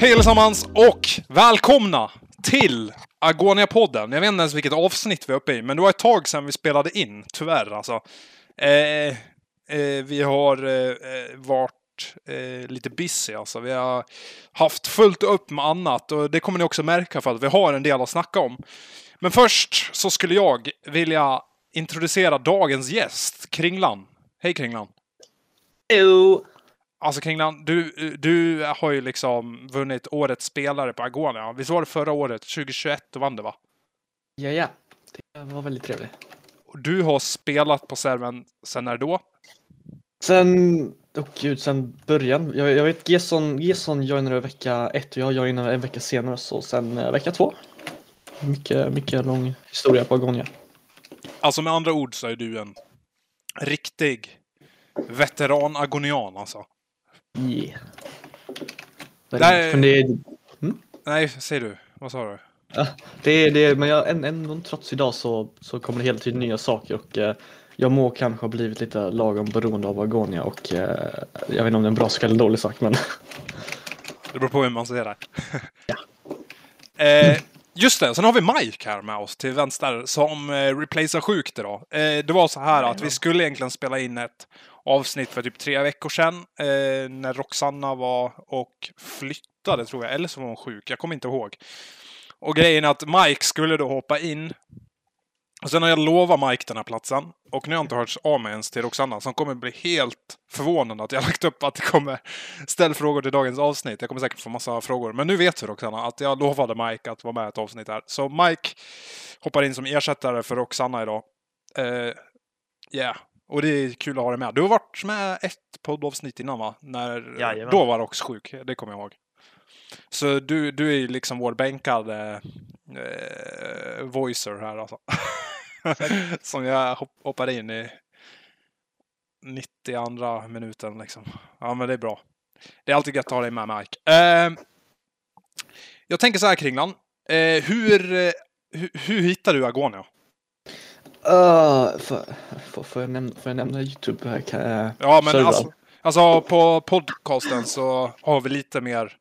Hej allesammans och välkomna till Agonia-podden. Jag vet inte ens vilket avsnitt vi är uppe i, men det var ett tag sedan vi spelade in, tyvärr alltså. Eh, eh, vi har eh, eh, varit eh, lite busy alltså. Vi har haft fullt upp med annat och det kommer ni också märka för att vi har en del att snacka om. Men först så skulle jag vilja introducera dagens gäst, Kringlan. Hej Kringlan! Jo. Alltså Kringlan, du, du har ju liksom vunnit Årets spelare på Agonia. Visst var det förra året, 2021, då vann du va? Ja, ja. Det var väldigt trevligt. Du har spelat på servern sen när då? Sen, åh gud, sen början. Jag, jag vet Gesson, Gesson joinade vecka ett och jag joinade en vecka senare, så sen eh, vecka två. Mycket, mycket lång historia på Agonia. Alltså med andra ord så är du en riktig veteran-agonian alltså. Yeah. Nej. men det, Nej, säg du. Vad sa du? ja, det, det, men jag, än, ändå trots idag så, så kommer det hela tiden nya saker och eh, jag må kanske ha blivit lite lagom beroende av Agonia och eh, jag vet inte om det är en bra sak eller dålig sak men Det beror på hur man ser det. Ja. eh, just det, sen har vi Mike här med oss till vänster som eh, replacear sjukt idag. Eh, det var så här att vi skulle egentligen spela in ett avsnitt för typ tre veckor sedan eh, när Roxanna var och flyttade tror jag, eller så var hon sjuk, jag kommer inte ihåg. Och grejen är att Mike skulle då hoppa in. Och sen har jag lovat Mike den här platsen. Och nu har jag inte hört av mig ens till Roxanna, som kommer bli helt förvånad att jag lagt upp att det kommer ställ frågor till dagens avsnitt. Jag kommer säkert få massa frågor. Men nu vet du Roxanna att jag lovade Mike att vara med i ett avsnitt här. Så Mike hoppar in som ersättare för Roxanna idag. Uh, yeah och det är kul att ha dig med. Du har varit med ett poddavsnitt innan va? När, Jajamän. då var Rox sjuk, det kommer jag ihåg. Så du, du är ju liksom vår bänkade eh, voicer här alltså. Som jag hopp, hoppade in i 92 minuten liksom. Ja men det är bra. Det är alltid gött att ha dig med Mike. Eh, jag tänker så här Kringlan. Eh, hur, eh, hur, hur hittar du Agonia? Uh, får, jag nämna, får jag nämna Youtube? Här? Kan, jag- Ja men alltså, alltså på podcasten så har vi lite mer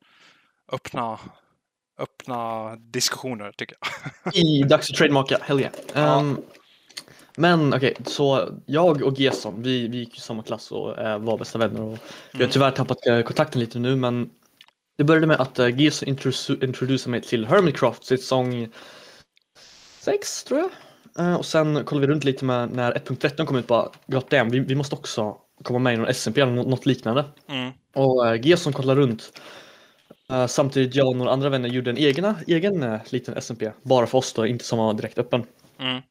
öppna, öppna diskussioner tycker jag. I dags att trademarka, hell yeah. Ja. Ehm, Men okej, så jag och Gesson, vi, vi gick i samma klass och eh, var bästa vänner och vi har Mm. tyvärr tappat eh, kontakten lite nu men det började med att uh, Gesson introdu- introducerade mig till Hermitcraft säsong 6 tror jag. Eh, och sen kollade vi runt lite med när 1.13 kom ut bara, god damn, vi, vi måste också komma med i någon SMP eller nå- något liknande. Mm. Och uh, Gesson kollade runt. Eh, samtidigt jag och några andra vänner gjorde en egna, egen liten SMP. Bara för oss då, inte som var direkt öppen. Mm.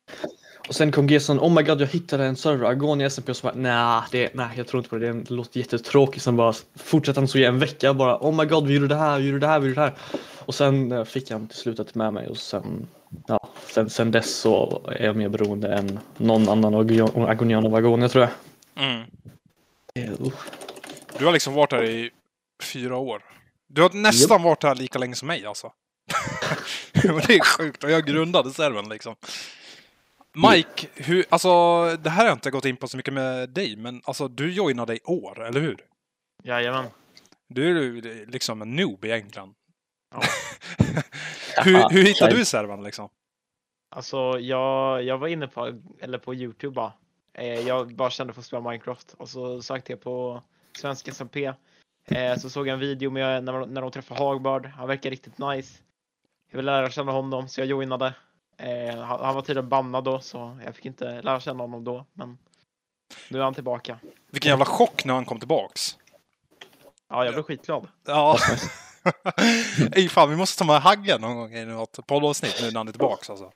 Och sen kom Gesson, oh my god jag hittade en server, Agonia SMP och så bara det, nej jag tror inte på det, det låter jättetråkigt. Sen bara fortsatte han så i en vecka bara, oh my god vi gjorde det här, vi gjorde det här, vi gjorde det här. Och sen eh, fick han till slut med mig och sen, ja, sen, sen dess så är jag mer beroende än någon annan Agon- Agonian av Agonia tror jag. Mm. Uh. Du har liksom varit här i fyra år. Du har nästan varit här lika länge som mig alltså. Det är sjukt. Och jag grundade servern liksom. Mike, hur, alltså det här har jag inte gått in på så mycket med dig, men alltså du joinade i år, eller hur? Jajamän. Du är ju liksom en noob egentligen. Ja. hur, hur hittade du servern liksom? Alltså jag, jag var inne på, eller på Youtube bara. Eh, jag bara kände för att spela Minecraft och så sökte jag på svensk SMP. Eh, så såg jag en video med när, de- när de träffade Hagbard. Han verkar riktigt nice. Jag vill lära känna honom så jag joinade. Eh, han, han var tydligen bannad då så jag fick inte lära känna honom då. Men nu är han tillbaka. Vilken jävla chock när han kom tillbaks. Ja, jag blev skitglad. Ja. Ej fan, vi måste ta med Hagge någon gång i något poddavsnitt nu när han är tillbaks alltså.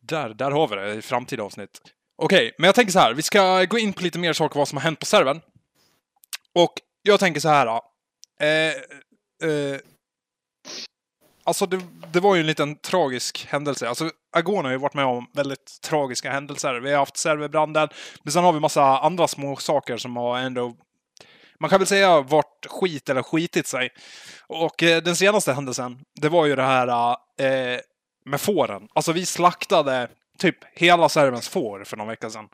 Där, där har vi det i framtida avsnitt. Okej, men jag tänker så här. Vi ska gå in på lite mer saker vad som har hänt på servern. Och jag tänker så här. då. Eh, eh, alltså, det, det var ju en liten tragisk händelse. Alltså, Agon har ju varit med om väldigt tragiska händelser. Vi har haft serverbranden, men sen har vi massa andra små saker som har ändå man kan väl säga vart skit eller skitit sig. Och eh, den senaste händelsen, det var ju det här eh, med fåren. Alltså vi slaktade typ hela servens får för någon vecka sedan.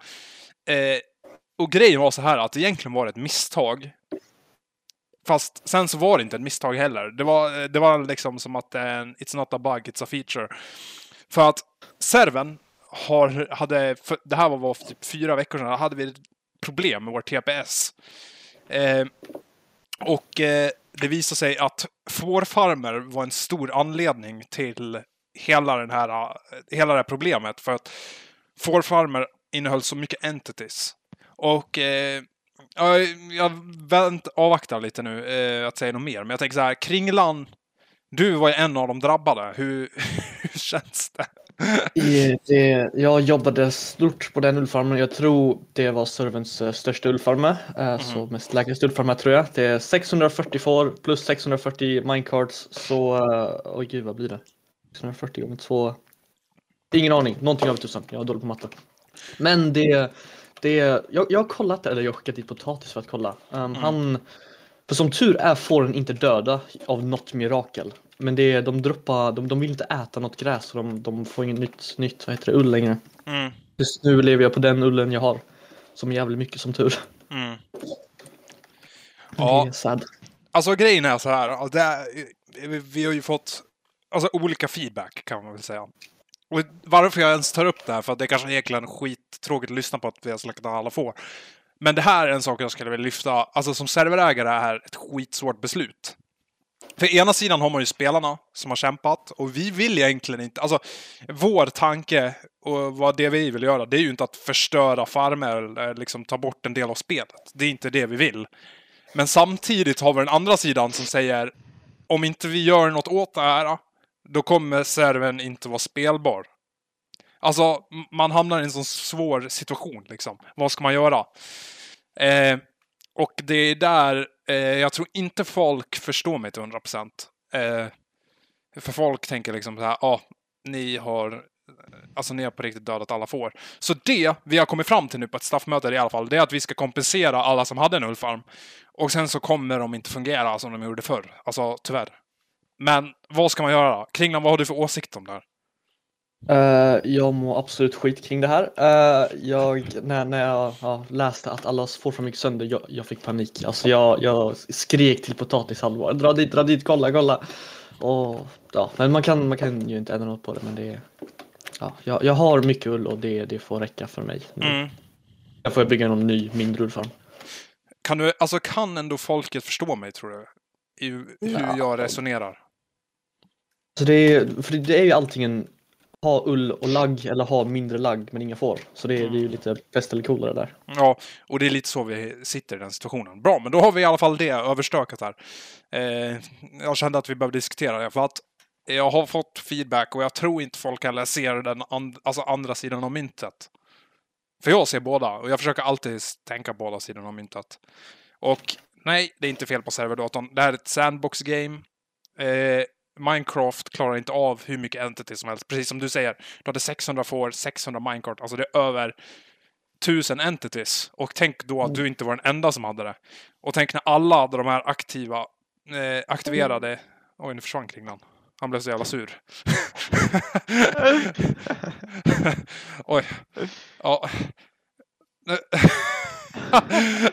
Eh, och grejen var så här att egentligen var det ett misstag. Fast sen så var det inte ett misstag heller. Det var, eh, det var liksom som att eh, it's not a bug, it's a feature. För att serven har, hade, för, det här var för typ fyra veckor sedan, hade vi problem med vår TPS. Eh, och eh, det visade sig att fårfarmer var en stor anledning till hela, den här, eh, hela det här problemet. För att fårfarmer innehöll så mycket entities. Och eh, jag vänt, avvaktar lite nu eh, att säga något mer. Men jag tänker så här, Kringlan, du var ju en av de drabbade. Hur, hur känns det? Det? Jag jobbade stort på den ullfarmen. Jag tror det var servens eh, största ullfarme. Mm. Så mest lägsta ullfarme tror jag. Det är 640 får plus 640 minecards. Så, eh, oj gud vad blir det? 640 gånger 2. Ingen aning, någonting över tusen. Jag är dålig på matte. Men det, det jag, jag har kollat, eller jag har skickat dit potatis för att kolla. Um, mm. Han, för som tur är får den inte döda av något mirakel. Men det, de, droppar, de, de vill inte äta något gräs och de, de får inget nytt, nytt vad heter det, ull längre. Mm. Just nu lever jag på den ullen jag har. Som är jävligt mycket som tur. Mm. Ja. Det är. Alltså grejen är så här. Det är, vi har ju fått alltså, olika feedback kan man väl säga. Och varför jag ens tar upp det här, för att det är kanske egentligen skittråkigt att lyssna på att vi har slaktat alla får. Men det här är en sak jag skulle vilja lyfta. Alltså som serverägare är ett skitsvårt beslut. För ena sidan har man ju spelarna som har kämpat och vi vill egentligen inte, alltså vår tanke och vad det vi vill göra, det är ju inte att förstöra farmer eller liksom ta bort en del av spelet. Det är inte det vi vill. Men samtidigt har vi den andra sidan som säger om inte vi gör något åt det här, då kommer serven inte vara spelbar. Alltså, man hamnar i en sån svår situation liksom. Vad ska man göra? Eh, och det är där eh, jag tror inte folk förstår mig till 100 procent. Eh, för folk tänker liksom så här, ja, ah, ni har Alltså ni har på riktigt dödat alla får. Så det vi har kommit fram till nu på ett staffmöte i alla fall, det är att vi ska kompensera alla som hade en ullfarm. Och sen så kommer de inte fungera som de gjorde förr. Alltså tyvärr. Men vad ska man göra? Kringlan, vad har du för åsikt om det här? Uh, jag mår absolut skit kring det här. Uh, jag, när, när jag ja, läste att alla får gick sönder, jag, jag fick panik. Alltså jag, jag skrek till potatishalvor. Dra dit, dra dit, kolla, kolla. Och, ja, men man kan, man kan ju inte ändra något på det. Men det ja, jag, jag har mycket ull och det, det får räcka för mig. Mm. Jag får bygga någon ny mindre ullfarm. Kan, du, alltså, kan ändå folket förstå mig tror du? I hur ja. jag resonerar? Så det är, för det är ju antingen ha ull och lagg eller ha mindre lagg men inga får. Så det är, mm. ju lite bäst eller coolare där. Ja, och det är lite så vi sitter i den situationen. Bra, men då har vi i alla fall det överstökat här. Eh, jag kände att vi behöver diskutera det för att jag har fått feedback och jag tror inte folk heller ser den and alltså andra sidan av myntet. För jag ser båda och jag försöker alltid tänka båda sidorna av myntet. Och nej, det är inte fel på serverdatorn. Det här är ett sandbox-game. Eh, Minecraft klarar inte av hur mycket entity som helst. Precis som du säger, du hade 600 får, 600 Minecraft, alltså det är över 1000 entities. Och tänk då att du inte var den enda som hade det. Och tänk när alla hade de här aktiva, eh, aktiverade... Oj, nu försvann Kringlan. Han blev så jävla sur. Oj. Ja.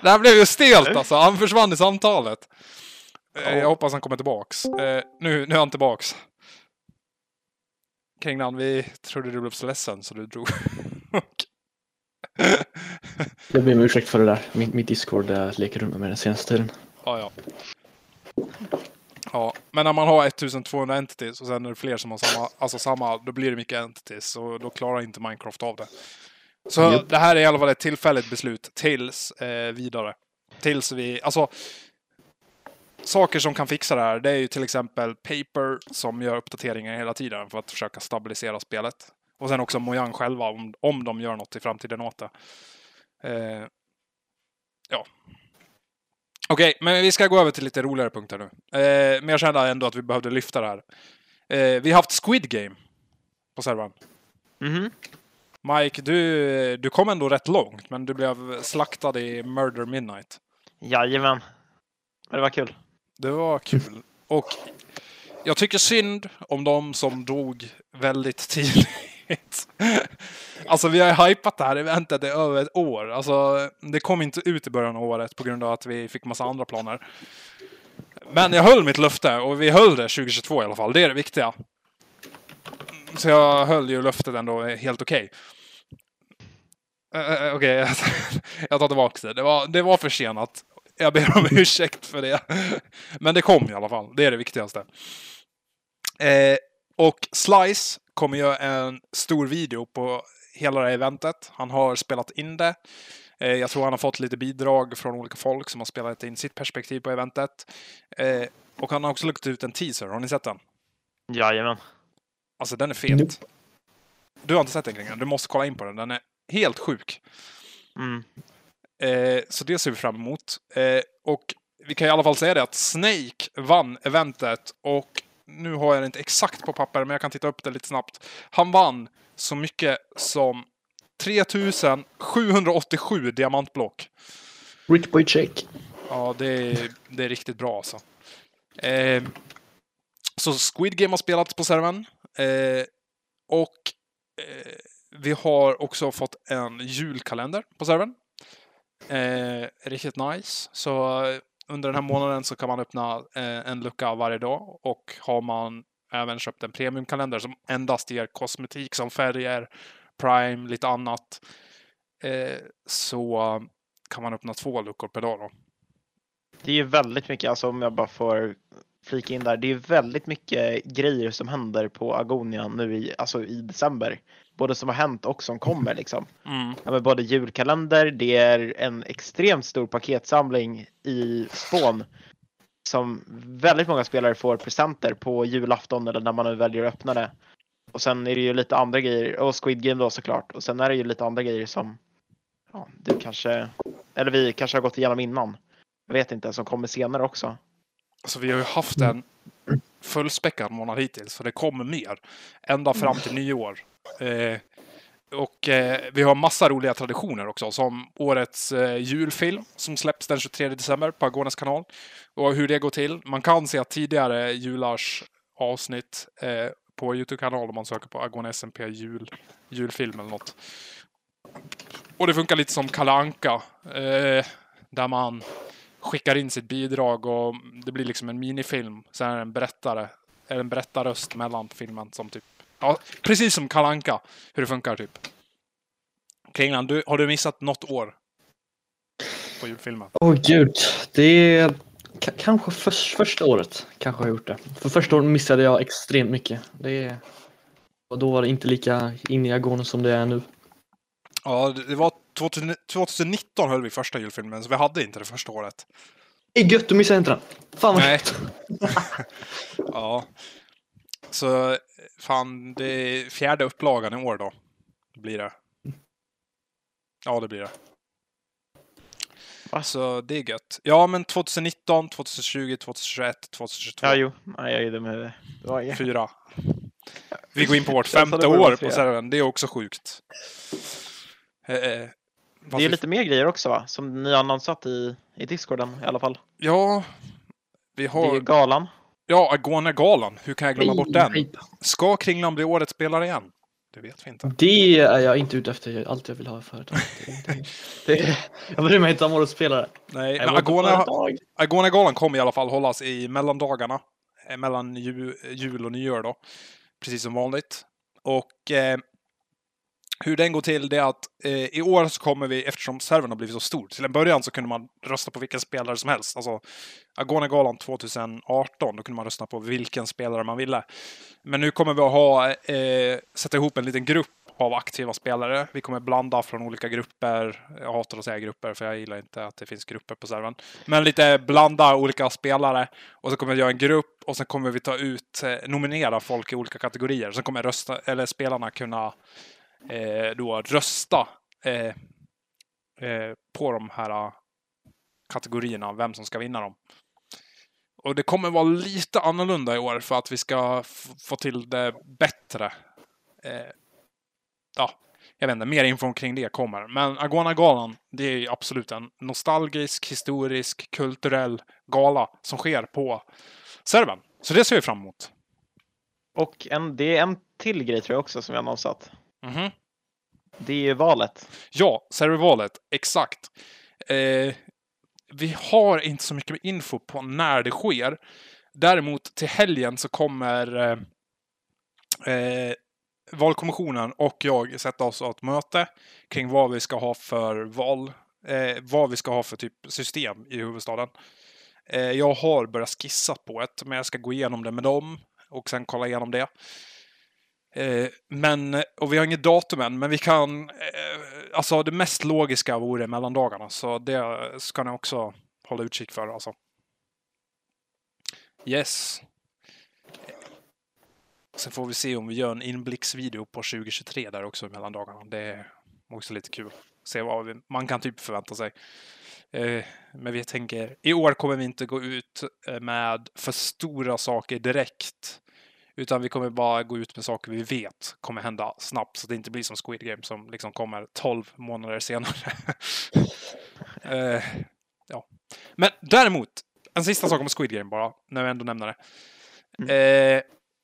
det här blev ju stelt alltså. Han försvann i samtalet. Oh. Jag hoppas han kommer tillbaks. Eh, nu, nu är han tillbaks. Kringlan, vi trodde du blev så ledsen så du drog. jag ber om ursäkt för det där. Mitt, mitt Discord leker runt med den senaste tiden. Ja, ja. Ja, men när man har 1200 entities och sen är det fler som har samma, alltså samma, då blir det mycket entities och då klarar inte Minecraft av det. Så yep. det här är i alla fall ett tillfälligt beslut tills eh, vidare. Tills vi, alltså saker som kan fixa det här, det är ju till exempel Paper som gör uppdateringar hela tiden för att försöka stabilisera spelet. Och sen också Mojang själva om, om de gör något i framtiden åt det. Eh, ja. Okej, okay, men vi ska gå över till lite roligare punkter nu. Eh, men jag kände ändå att vi behövde lyfta det här. Eh, vi har haft Squid Game på servern. Mm -hmm. Mike, du, du kom ändå rätt långt, men du blev slaktad i Murder Midnight. Jajamän. Men det var kul. Det var kul. Och jag tycker synd om de som dog väldigt tidigt. Alltså vi har ju hypat det här eventet i över ett år. Alltså det kom inte ut i början av året på grund av att vi fick massa andra planer. Men jag höll mitt löfte och vi höll det 2022 i alla fall. Det är det viktiga. Så jag höll ju löftet ändå helt okej. Okay. Uh, okej, okay. jag tar tillbaka det. Det var, det var försenat. Jag ber om ursäkt för det. Men det kom i alla fall. Det är det viktigaste. Eh, och Slice kommer göra en stor video på hela det här eventet. Han har spelat in det. Eh, jag tror han har fått lite bidrag från olika folk som har spelat in sitt perspektiv på eventet. Eh, och han har också lagt ut en teaser. Har ni sett den? Jajamän. Alltså den är fet. Nope. Du har inte sett den kring Du måste kolla in på den. Den är helt sjuk. Mm. Eh, så det ser vi fram emot. Eh, och vi kan i alla fall säga det att Snake vann eventet och nu har jag det inte exakt på papper, men jag kan titta upp det lite snabbt. Han vann så mycket som 3787 diamantblock. Rich boy check. Ja, det är, det är riktigt bra alltså. Eh, så Squid Game har spelats på servern. Eh, och eh, vi har också fått en julkalender på servern. Eh, riktigt nice. Så eh, under den här månaden så kan man öppna eh, en lucka varje dag och har man även köpt en premiumkalender som endast ger kosmetik som färger, Prime, lite annat. Eh, så kan man öppna två luckor per dag då. Det är ju väldigt mycket, alltså om jag bara får flika in där, det är väldigt mycket grejer som händer på Agonia nu i, alltså i december. Både som har hänt och som kommer liksom. Mm. Ja, men både julkalender, det är en extremt stor paketsamling i spån som väldigt många spelare får presenter på julafton eller när man nu väljer att öppna det. Och sen är det ju lite andra grejer, och Squid Game då såklart. Och sen är det ju lite andra grejer som ja, du kanske, eller vi kanske har gått igenom innan. Jag vet inte, som kommer senare också. Alltså vi har ju haft en fullspäckad månad hittills, så det kommer mer. Ända fram till nyår. Eh, och eh, vi har massa roliga traditioner också, som årets eh, julfilm som släpps den 23 december på Agones kanal. Och hur det går till. Man kan se tidigare julars avsnitt eh, på Youtube-kanalen om man söker på Agone SMP jul, julfilm eller något. Och det funkar lite som Kalanka eh, där man skickar in sitt bidrag och det blir liksom en minifilm. Sen är det en berättare, en berättarröst mellan filmen som typ Ja, precis som Kalanka hur det funkar typ. Kringlan, du, har du missat något år? På julfilmen? Åh oh, gud, det är kanske för, första året kanske har jag gjort det. För första året missade jag extremt mycket. Det och då var det inte lika in i agonen som det är nu. Ja, det var 2019 höll vi första julfilmen, så vi hade inte det första året. Det är gött, du missade inte den. Fan vad Nej. ja. Så fan, det är fjärde upplagan i år då. Blir det. Ja, det blir det. Alltså, det är gött. Ja, men 2019, 2020, 2021, 2022. Ja, jo. Nej, jag är dum med det. Fyra. Vi går in på vårt femte år på servern. Det är också sjukt. Eh, eh det är lite mer grejer också va? Som ni har annonsat i, i Discorden i alla fall. Ja, vi har... Det är galan. Ja, Agone-galan. Hur kan jag glömma bort den? Ska Kringlan bli årets spelare igen? Det vet vi inte. Det är jag inte ute efter. Allt jag vill ha i företag. jag bryr mig inte om årets spelare. Nej, men Agone, Agone-galan kommer i alla fall hållas i mellandagarna. Eh, mellan jul, jul och nyår då. Precis som vanligt. Och eh, hur den går till det är att eh, i år så kommer vi, eftersom servern har blivit så stor, till en början så kunde man rösta på vilken spelare som helst. Alltså Agone-galan 2018, då kunde man rösta på vilken spelare man ville. Men nu kommer vi att ha, eh, sätta ihop en liten grupp av aktiva spelare. Vi kommer blanda från olika grupper. Jag hatar att säga grupper för jag gillar inte att det finns grupper på servern. Men lite blanda olika spelare och så kommer vi göra en grupp och sen kommer vi ta ut, eh, nominera folk i olika kategorier. Sen kommer rösta, eller spelarna kunna eh, då rösta eh, eh, på de här ah, kategorierna, vem som ska vinna dem. Och det kommer vara lite annorlunda i år för att vi ska få till det bättre. Eh, ja, jag vet inte, mer info kring det kommer. Men Aguana-galan, det är absolut en nostalgisk, historisk, kulturell gala som sker på serben. Så det ser vi fram emot. Och en, det är en till grej tror jag också som vi har annonsat. Mm -hmm. Det är valet. Ja, servervalet. Exakt. Eh, vi har inte så mycket info på när det sker. Däremot till helgen så kommer eh, eh, valkommissionen och jag sätta oss åt möte kring vad vi ska ha för val, eh, vad vi ska ha för typ system i huvudstaden. Eh, jag har börjat skissa på ett, men jag ska gå igenom det med dem och sen kolla igenom det. Eh, men, och vi har inget datum än, men vi kan... Eh, alltså det mest logiska vore mellandagarna, så det ska ni också hålla utkik för alltså. Yes. Sen får vi se om vi gör en inblicksvideo på 2023 där också i mellandagarna. Det är också lite kul. Se vad vi, man kan typ förvänta sig. Eh, men vi tänker, i år kommer vi inte gå ut eh, med för stora saker direkt. Utan vi kommer bara gå ut med saker vi vet kommer hända snabbt. Så det inte blir som Squid Game som liksom kommer 12 månader senare. eh, ja. Men däremot, en sista sak om Squid Game bara, när vi ändå nämner det. Eh,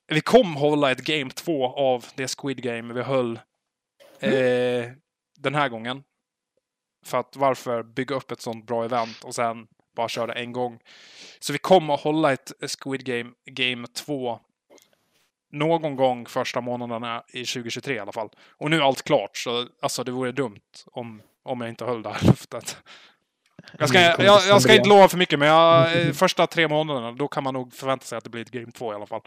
vi kommer hålla ett Game 2 av det Squid Game vi höll eh, den här gången. För att varför bygga upp ett sånt bra event och sen bara köra en gång. Så vi kommer att hålla ett Squid Game Game 2 någon gång första månaderna i 2023 i alla fall. Och nu är allt klart, så alltså det vore dumt om, om jag inte höll det här luftet. Jag ska, jag, jag ska inte lova för mycket, men jag, eh, första tre månaderna, då kan man nog förvänta sig att det blir ett Game 2 i alla fall.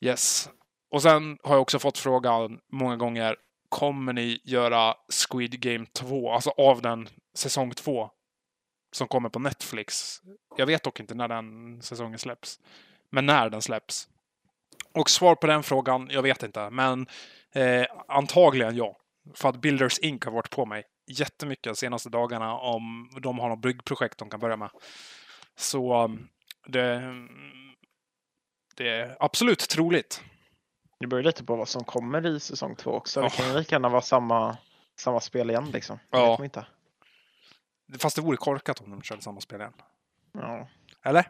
Yes. Och sen har jag också fått frågan många gånger, kommer ni göra Squid Game 2, alltså av den säsong 2 som kommer på Netflix? Jag vet dock inte när den säsongen släpps. Men när den släpps. Och svar på den frågan, jag vet inte. Men eh, antagligen ja. För att Builders Inc har varit på mig jättemycket de senaste dagarna om de har något byggprojekt de kan börja med. Så um, det, det är absolut troligt. Det beror lite på vad som kommer i säsong två också. Det kan ju lika gärna vara samma, samma spel igen liksom. Ja. inte. Fast det vore korkat om de körde samma spel igen. Ja, Eller?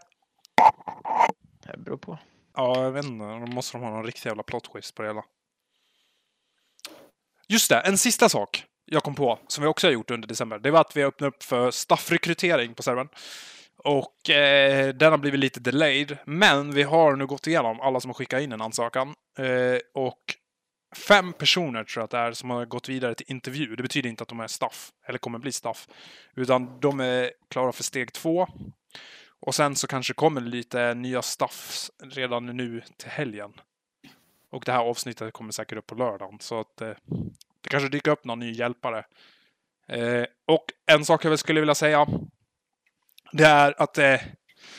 det beror på. Ja, jag vet inte. Då måste de ha någon riktig jävla plot twist på det hela. Just det, en sista sak jag kom på, som vi också har gjort under december, det var att vi öppnade upp för staffrekrytering på servern. Och eh, den har blivit lite delayed, men vi har nu gått igenom alla som har skickat in en ansökan. Eh, och fem personer tror jag att det är som har gått vidare till intervju. Det betyder inte att de är staff, eller kommer bli staff. Utan de är klara för steg två. Och sen så kanske kommer lite nya staffs redan nu till helgen. Och det här avsnittet kommer säkert upp på lördagen. Så att eh, det kanske dyker upp någon ny hjälpare. Eh, och en sak jag väl skulle vilja säga. Det är att eh,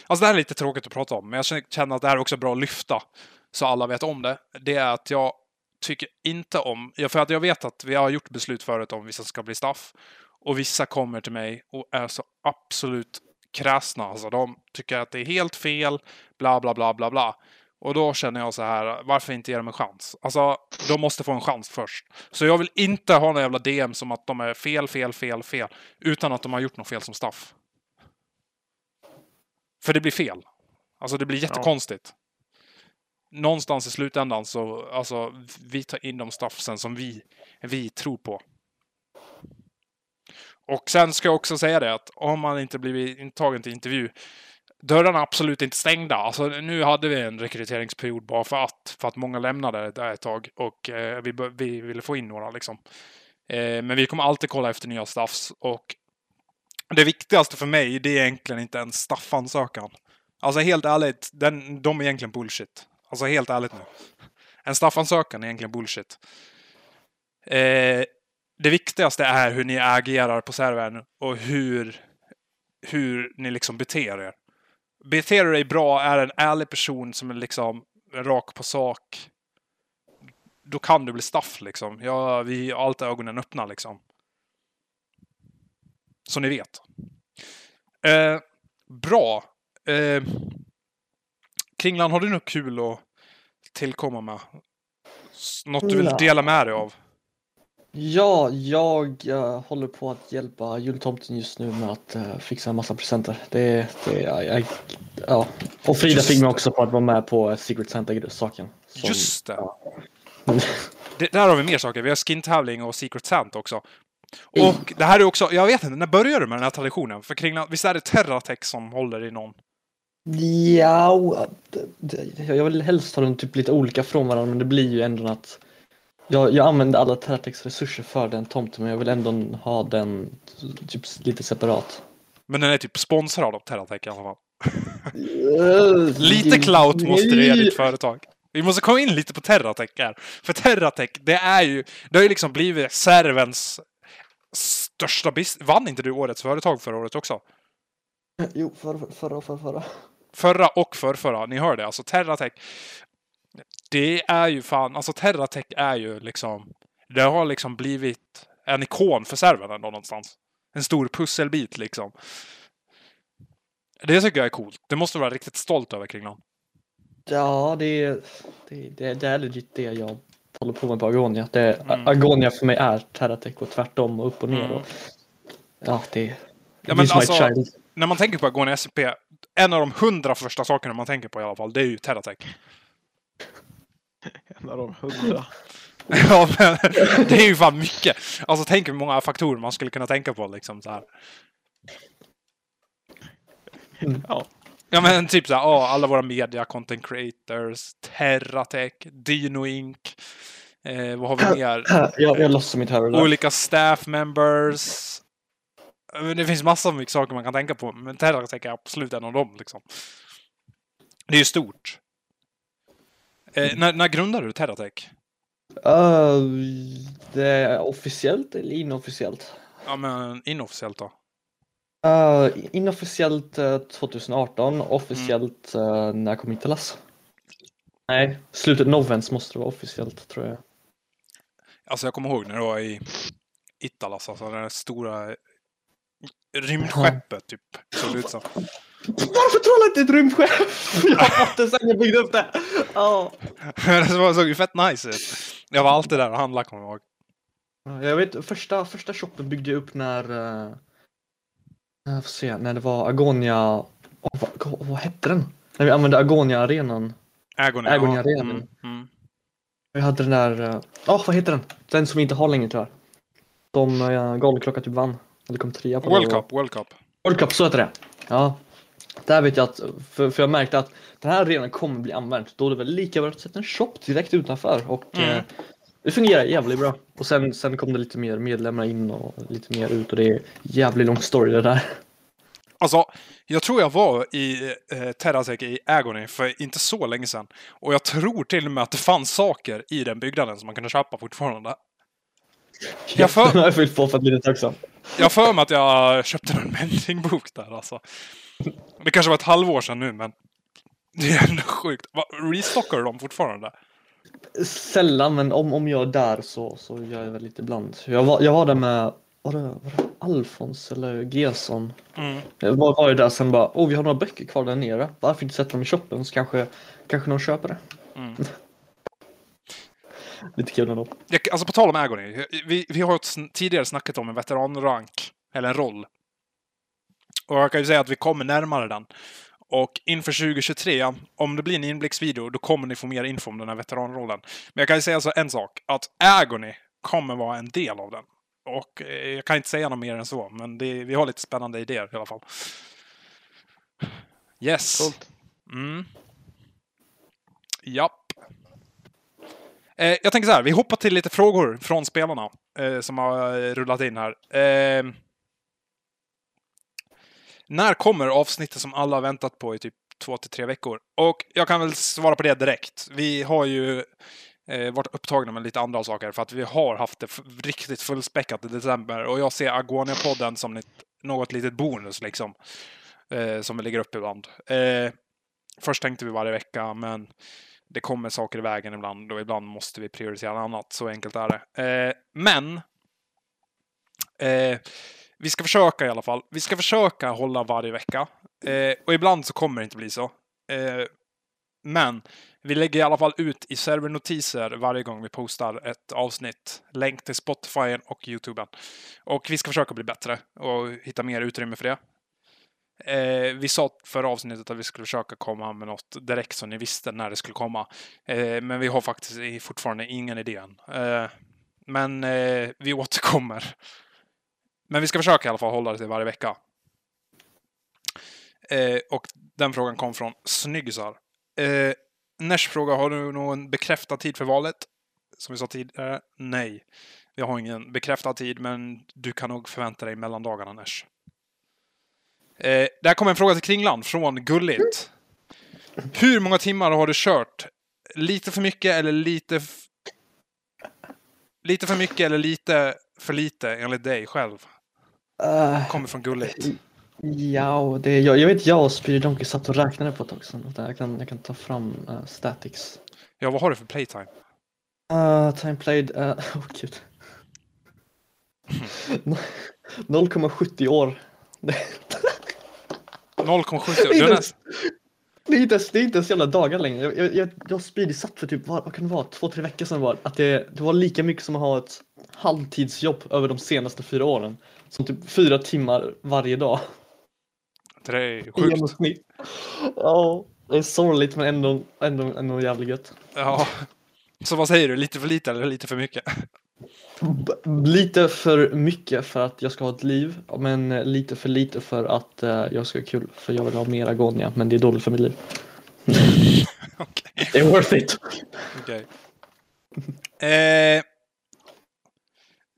Alltså det här är lite tråkigt att prata om, men jag känner att det här är också bra att lyfta. Så alla vet om det. Det är att jag tycker inte om... För att jag vet att vi har gjort beslut förut om vissa ska bli staff. Och vissa kommer till mig och är så absolut kräsna. Alltså de tycker att det är helt fel, bla bla bla bla bla. Och då känner jag så här, varför inte ge dem en chans? Alltså, de måste få en chans först. Så jag vill inte ha några jävla DM som att de är fel, fel, fel, fel. Utan att de har gjort något fel som staff. För det blir fel. Alltså det blir jättekonstigt. Någonstans i slutändan så, alltså, vi tar in de staffsen som vi, vi tror på. Och sen ska jag också säga det att om man inte blivit intagen till intervju, dörrarna är absolut inte stängda. Alltså nu hade vi en rekryteringsperiod bara för att, för att många lämnade där ett tag och eh, vi, vi ville få in några liksom. Eh, men vi kommer alltid kolla efter nya staffs och det viktigaste för mig, det är egentligen inte en staffansökan. Alltså helt ärligt, den, de är egentligen bullshit. Alltså helt ärligt nu. En staffansökan är egentligen bullshit. Eh, det viktigaste är hur ni agerar på servern och hur, hur ni liksom beter er. Beter du dig bra, är en ärlig person som är liksom rak på sak. Då kan du bli staff liksom. Ja, vi har alltid ögonen öppna liksom. Så ni vet. Eh, bra. Eh, Kringlan, har du något kul att tillkomma med? Något du vill dela med dig av? Ja, jag eh, håller på att hjälpa jultomten just nu med att eh, fixa en massa presenter. Det, det, jag, jag, ja. Och Frida Just fick mig också på att vara med på Secret Santa-saken. Just det. ja. det! Där har vi mer saker. Vi har skin-tävling och Secret Santa också. Och det här är också, jag vet inte, när började du med den här traditionen? För kring, visst är det Terratech som håller i någon? Ja, det- jag vill helst ha dem typ lite olika från varandra men det blir ju ändå att jag, jag använder alla Terratex resurser för den tomten men jag vill ändå ha den typ lite separat. Men den är typ sponsrad av Terratech i alla fall. Lite clout måste det ge ditt företag. Vi måste komma in lite på Terratech här. För Terratech, det är ju... Det har ju liksom blivit servens största business. Vann inte du årets företag förra året också? Jo, förra, förra, förra, förra. Förra och förrförra. Ni hör det. Alltså Terratech. Det är ju fan... Alltså Terratech är ju liksom... Det har liksom blivit en ikon för servern ändå någonstans. En stor pusselbit liksom. Det tycker jag är coolt. Det måste du vara riktigt stolt över Kringlan. Ja, det är, det, det, det är legit det jag håller på med på Agonia. Det, Mm. Agonia för mig är Terratech och tvärtom och upp och ner. Mm. Och, ja, det, Ja, men är som alltså- child. när man tänker på Agonia SCP, en av de hundra första sakerna man tänker på i alla fall, det är ju Terratech. En av de hundra. ja, men det är ju fan mycket. Alltså tänk hur många faktorer man skulle kunna tänka på liksom så här. Ja. Ja men typ så här, ja, alla våra media, content creators, Terratech, Dino Inc. Eh, vad har vi mer? Jag, jag låtsas mitt huvud. Olika staff members. Eh, Det finns massor av mycket saker man kan tänka på, men Terratech är absolut en av dem. Liksom. Det är ju stort. Eh, när, när grundade du Terratech? Uh, det är officiellt eller inofficiellt? Ja, men inofficiellt då? Uh, inofficiellt eh, 2018, officiellt uh, när kom Italas? Nej, slutet novens måste det vara officiellt tror jag. Alltså jag kommer ihåg när det var i Italas, alltså det där stora rymdskeppet typ. Såg det ut som. Varför tror jag inte ett rymdskepp? Jag har sen jag byggde upp det. Ja. det såg- ju fett nice ut. Jag var alltid där och handlade kommer jag ihåg. Ja, Jag vet, första, första shoppen byggde jag upp när, uh, jag får se, när det var Agonia, oh, vad, vad hette den? När vi använde Agonia-arenan. Ja. Arena. Mm, mm. Vi hade den där, ja vad heter den? Den som vi inte har längre tyvärr. De uh, Galklocka typ vann. Eller kom trea på World. Cup, World Cup. World Cup, så heter det. Ja. Där vet jag att, för, för jag märkte att den här arenan kommer bli använd. Då är det väl lika bra att sätta en shop direkt utanför. Och Mm. eh, det fungerar jävligt bra. Och sen, sen kom det lite mer medlemmar in och lite mer ut och det är jävligt lång story det där. Alltså, jag tror jag var i eh, Terratech i Agony för inte så länge sedan. Och jag tror till och med att det fanns saker i den byggnaden som man kunde köpa fortfarande. Jag för- Den har jag fyllt på för att bli lite tacksam. Jag för mig att jag köpte en mendingbok där alltså. Det kanske var ett halvår sedan nu, men det är ändå sjukt. Va, Restockar dem fortfarande? Sällan, men om, om jag är där så, så gör jag väl lite ibland. Jag var, jag var där med, var det, var det Alfons eller Gesson? Mm. Jag var, var ju där sen bara, åh vi har några böcker kvar där nere. Varför inte sätta dem i shoppen så kanske, kanske någon köper det. Mm. Lite kul ändå. Jag, alltså på tal om Agony. Vi, vi har tidigare snackat om en veteranrank, eller en roll. Och jag kan ju säga att vi kommer närmare den. Och inför 2023, om det blir en inblicksvideo, då kommer ni få mer info om den här veteranrollen. Men jag kan ju säga så en sak, att Agony kommer vara en del av den. Och eh, jag kan inte säga något mer än så, men det, vi har lite spännande idéer i alla fall. Yes. Coolt. Mm. Japp. Eh, jag tänker så här, vi hoppar till lite frågor från spelarna eh, som har rullat in här. Eh, när kommer avsnittet som alla har väntat på i typ två till tre veckor? Och jag kan väl svara på det direkt. Vi har ju eh, varit upptagna med lite andra saker för att vi har haft det riktigt fullspäckat i december och jag ser Agonia-podden som ett, något litet bonus liksom. Eh, som vi lägger upp ibland. Eh, först tänkte vi varje vecka, men det kommer saker i vägen ibland och ibland måste vi prioritera annat. Så enkelt är det. Eh, men eh, vi ska försöka i alla fall. Vi ska försöka hålla varje vecka. Eh, och ibland så kommer det inte bli så. Eh, men vi lägger i alla fall ut i servernotiser varje gång vi postar ett avsnitt. Länk till Spotify och YouTuben. Och vi ska försöka bli bättre och hitta mer utrymme för det. Eh, vi sa förra avsnittet att vi skulle försöka komma med något direkt så ni visste när det skulle komma. Eh, men vi har faktiskt fortfarande ingen idé än. Eh, men eh, vi återkommer. Men vi ska försöka i alla fall hålla det till varje vecka. Eh, och den frågan kom från Snyggsar. Eh, Nesh fråga, har du någon bekräftad tid för valet? Som vi sa tidigare, nej. Vi har ingen bekräftad tid, men du kan nog förvänta dig mellandagarna, Nesh. Eh, där kommer en fråga till Kringland från Gulligt. Hur många timmar har du kört? Lite för mycket eller lite... Lite för mycket eller lite för lite enligt dig själv? Uh, Kommer från Gulligt. ja, det, jag, jag vet jag och Speedy Donkey satt och räknade på ett tag sedan. Jag kan, jag kan ta fram uh, statics. Ja, vad har du för playtime? Uh, time played, uh, oh gud. 0,70 år. 0,70. Du är näst... Det är inte ens, det är inte ens jävla dagar längre. Jag, jag, jag, jag och Speedy satt för typ, vad, vad kan det vara, två, tre veckor sedan var att det, det var lika mycket som att ha ett halvtidsjobb över de senaste fyra åren. Som typ fyra timmar varje dag. Det är sjukt. Ja, det är sorgligt men ändå, ändå, ändå jävligt gött. Ja. Så vad säger du? Lite för lite eller lite för mycket? Lite för mycket för att jag ska ha ett liv, men lite för lite för att eh, jag ska ha kul. För jag vill ha mer agonia, men det är dåligt för mitt liv. Okej. Det är worth it. Okej. Eh,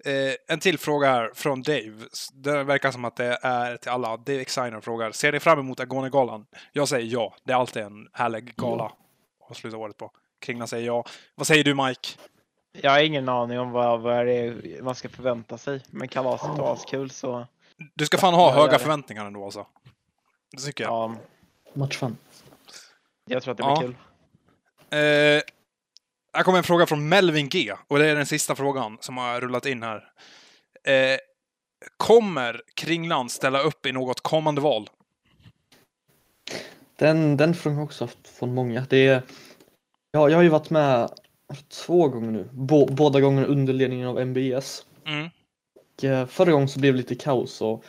eh, en till fråga här från Dave. Det verkar som att det är till alla. Dave Exiner frågar. Ser ni fram emot Agone-galan? Jag säger ja. Det är alltid en härlig gala att sluta året på. Kringlan säger ja. Vad säger du Mike? Jag har ingen aning om vad, vad det är man ska förvänta sig. Men kalaset var askul så Du ska fan ha Ja, höga förväntningar ändå alltså. Det tycker jag. ja, Much fun. jag tror att det Ja. blir kul. Eh, här kommer en fråga från Melvin G. Och det är den sista frågan som har rullat in här. Eh, kommer Kringlan ställa upp i något kommande val? Den, den frågan har jag också haft från många. Det är, ja, jag har ju varit med två gånger nu. Bå, båda gångerna under ledningen av MBS. Mm. Och, eh, förra gången så blev det lite kaos och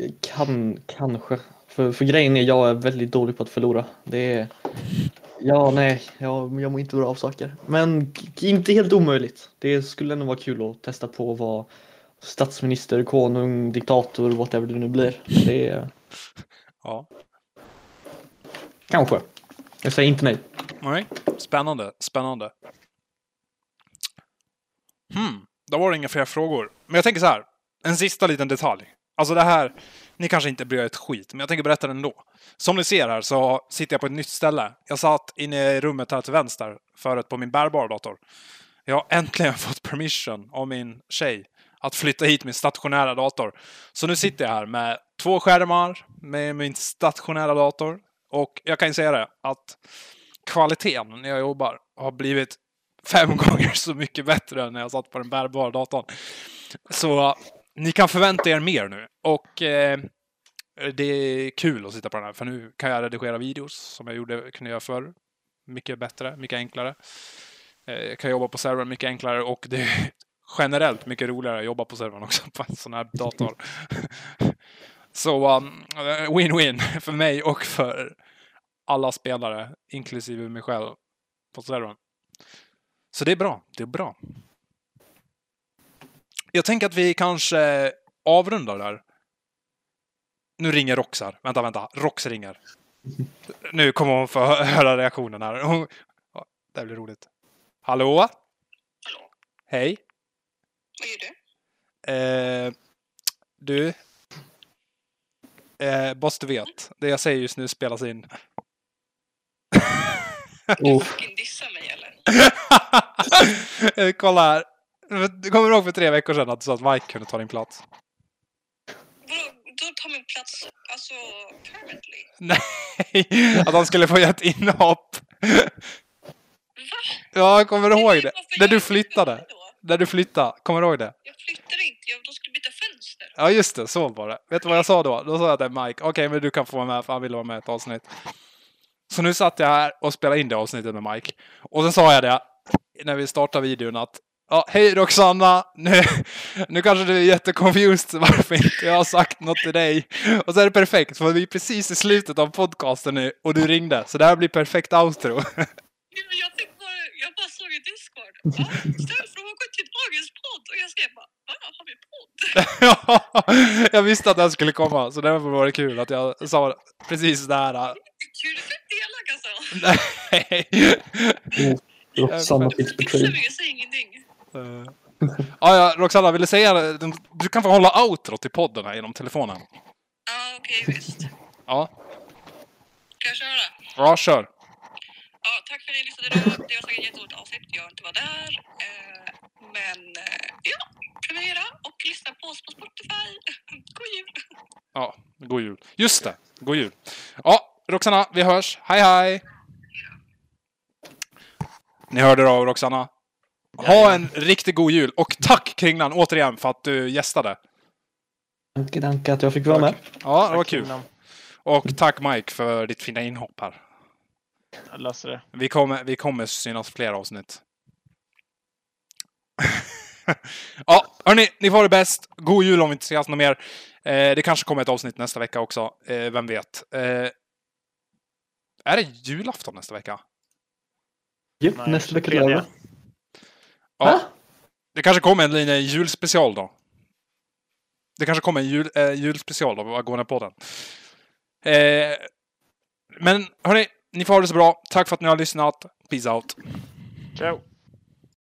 eh, kan, kanske. För, för grejen är jag är väldigt dålig på att förlora. Det är, ja nej, jag, jag mår inte bra av saker. Men inte helt omöjligt. Det skulle ändå vara kul att testa på att vara statsminister, konung, diktator, whatever det nu blir. Det är Ja. kanske. Jag säger inte nej. Nej. Spännande. Spännande. Hmm. Då var det inga fler frågor. Men jag tänker så här. En sista liten detalj. Alltså det här. Ni kanske inte bryr er ett skit, men jag tänker berätta det ändå. Som ni ser här så sitter jag på ett nytt ställe. Jag satt inne i rummet här till vänster förut på min bärbara dator. Jag har äntligen fått permission av min tjej att flytta hit min stationära dator. Så nu sitter jag här med två skärmar med min stationära dator. Och jag kan ju säga det att kvaliteten när jag jobbar har blivit fem gånger så mycket bättre än när jag satt på den bärbara datorn. Så ni kan förvänta er mer nu. Och eh, det är kul att sitta på den här, för nu kan jag redigera videos som jag gjorde, kunde göra förr. Mycket bättre, mycket enklare. Eh, jag kan jobba på servern mycket enklare och det är generellt mycket roligare att jobba på servern också på en sån här dator. Så um, eh, win-win för mig och för alla spelare, inklusive mig själv, på servern. Så det är bra. Det är bra. Jag tänker att vi kanske avrundar där. Nu ringer Rox här. Vänta, vänta. Rox ringer. Nu kommer hon få hö- höra reaktionen här. Det här blir roligt. Hallå? Hallå, Hej. vad gör du? Eh, du. Eh, boss, du vet. Det jag säger just nu spelas in. Du Oh. fucking dissar mig eller? Eh, Kolla här. Du kommer ihåg för tre veckor sedan att du sa att Mike kunde ta din plats? Då tar min plats, alltså permanently? Nej, att han skulle få göra ett inhopp. Va? Ja, jag kommer ihåg det. När du flyttade. När du flyttade. Kommer du ihåg det? Jag flyttade inte, jag, de skulle byta fönster. Ja, just det. Så var det. Vet du vad jag sa då? Då sa jag till Mike, okej, men du kan få vara med för han ville vara med i ett avsnitt. Så nu satt jag här och spelade in det avsnittet med Mike. Och sen sa jag det när vi startade videon att Ja, hej Roxanna! Nu, nu kanske du är jätteconfused varför inte jag har sagt något till dig. Och så är det perfekt, för vi är precis i slutet av podcasten nu och du ringde. Så det här blir perfekt outro. Ja, Jag fick bara, jag bara såg i Discord. Ja, ställ frågor till dagens podd. Och jag skrev bara, "Ah, har vi podd? jag visste att det här skulle komma, så därför var det kul att jag sa precis det här. Kul att du elak alltså. Nej. Roxanna feels Fixar betrayed. vi, jag säger ingenting. Eh, Ja, ja, Roxanna, vill du säga? Du kan få hålla outro till podden här genom telefonen. Ja, okej visst. Ja, Ska jag köra? ja kör. Ja, tack för att ni lyssnade. Det var säkert ett jätteroligt avsnitt. Jag inte var där. Eh, men eh, ja, prenumerera och lyssna på oss på Spotify. God jul! Ja, god jul. Just det, god jul. Ja, Roxanna, vi hörs. Hej, hej! Ni hörde då, Roxanna. Ha en riktigt god jul. Och tack Kringlan återigen för att du gästade. Danke, danke att jag fick vara med. Ja, det var Tack, kul. Och tack Mike för ditt fina inhopp här. Jag löser det. Vi kommer, vi kommer synas fler avsnitt. ja, hörni, ni får ha det bäst. God jul om vi inte ses något mer. Eh, det kanske kommer ett avsnitt nästa vecka också. Eh, vem vet? Eh, är det julafton nästa vecka? Japp, Nej, nästa vecka lördag. Ja, Va? det kanske kommer en liten julspecial då. Det kanske kommer en jul, eh, julspecial då, Agona podden. Eh, men hörni, ni får ha det så bra. Tack för att ni har lyssnat. Peace out. Ciao!